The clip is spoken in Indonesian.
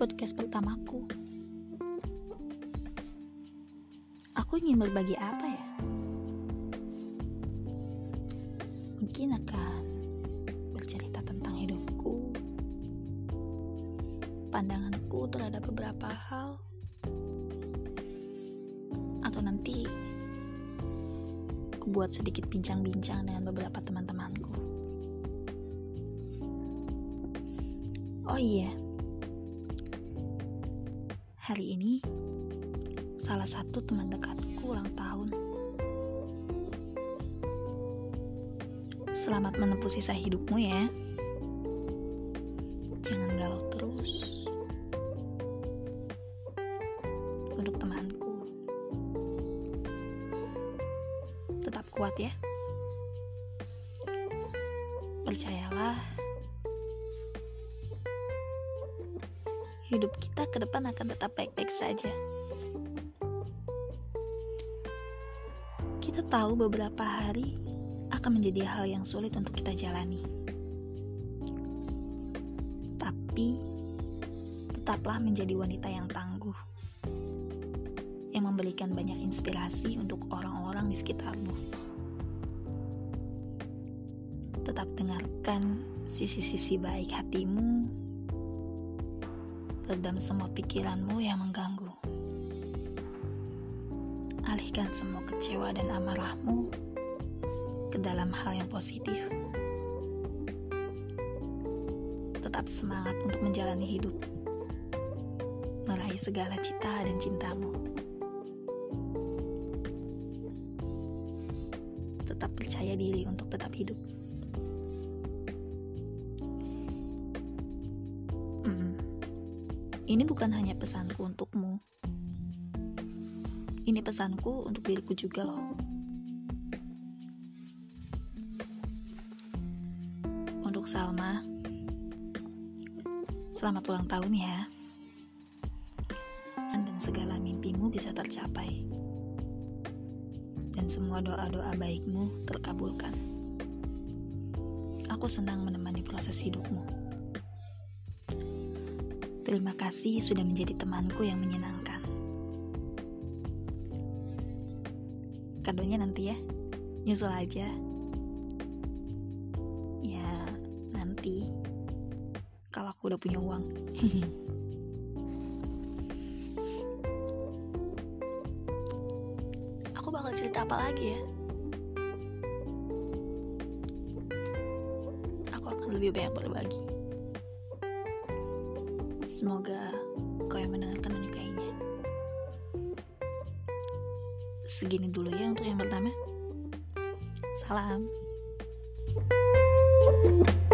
podcast pertamaku. Aku ingin berbagi apa ya? Mungkin akan bercerita tentang hidupku, pandanganku terhadap beberapa hal, atau nanti aku buat sedikit bincang-bincang dengan beberapa teman-temanku. Oh iya, Hari ini, salah satu teman dekatku ulang tahun. Selamat menempuh sisa hidupmu ya. Jangan galau terus. Untuk temanku, tetap kuat ya. Percayalah, hidup kita ke depan akan tetap baik-baik saja. Kita tahu beberapa hari akan menjadi hal yang sulit untuk kita jalani. Tapi, tetaplah menjadi wanita yang tangguh. Yang memberikan banyak inspirasi untuk orang-orang di sekitarmu. Tetap dengarkan sisi-sisi baik hatimu redam semua pikiranmu yang mengganggu. Alihkan semua kecewa dan amarahmu ke dalam hal yang positif. Tetap semangat untuk menjalani hidup, meraih segala cita dan cintamu. Tetap percaya diri untuk tetap hidup. Ini bukan hanya pesanku untukmu. Ini pesanku untuk diriku juga loh. Untuk Salma, selamat ulang tahun ya. Dan segala mimpimu bisa tercapai. Dan semua doa-doa baikmu terkabulkan. Aku senang menemani proses hidupmu. Terima kasih sudah menjadi temanku yang menyenangkan. Kadonya nanti ya, nyusul aja. Ya, nanti. Kalau aku udah punya uang. aku bakal cerita apa lagi ya? Aku akan lebih banyak berbagi. Semoga kau yang mendengarkan menyukainya. Segini dulu ya untuk yang pertama. Salam. thank you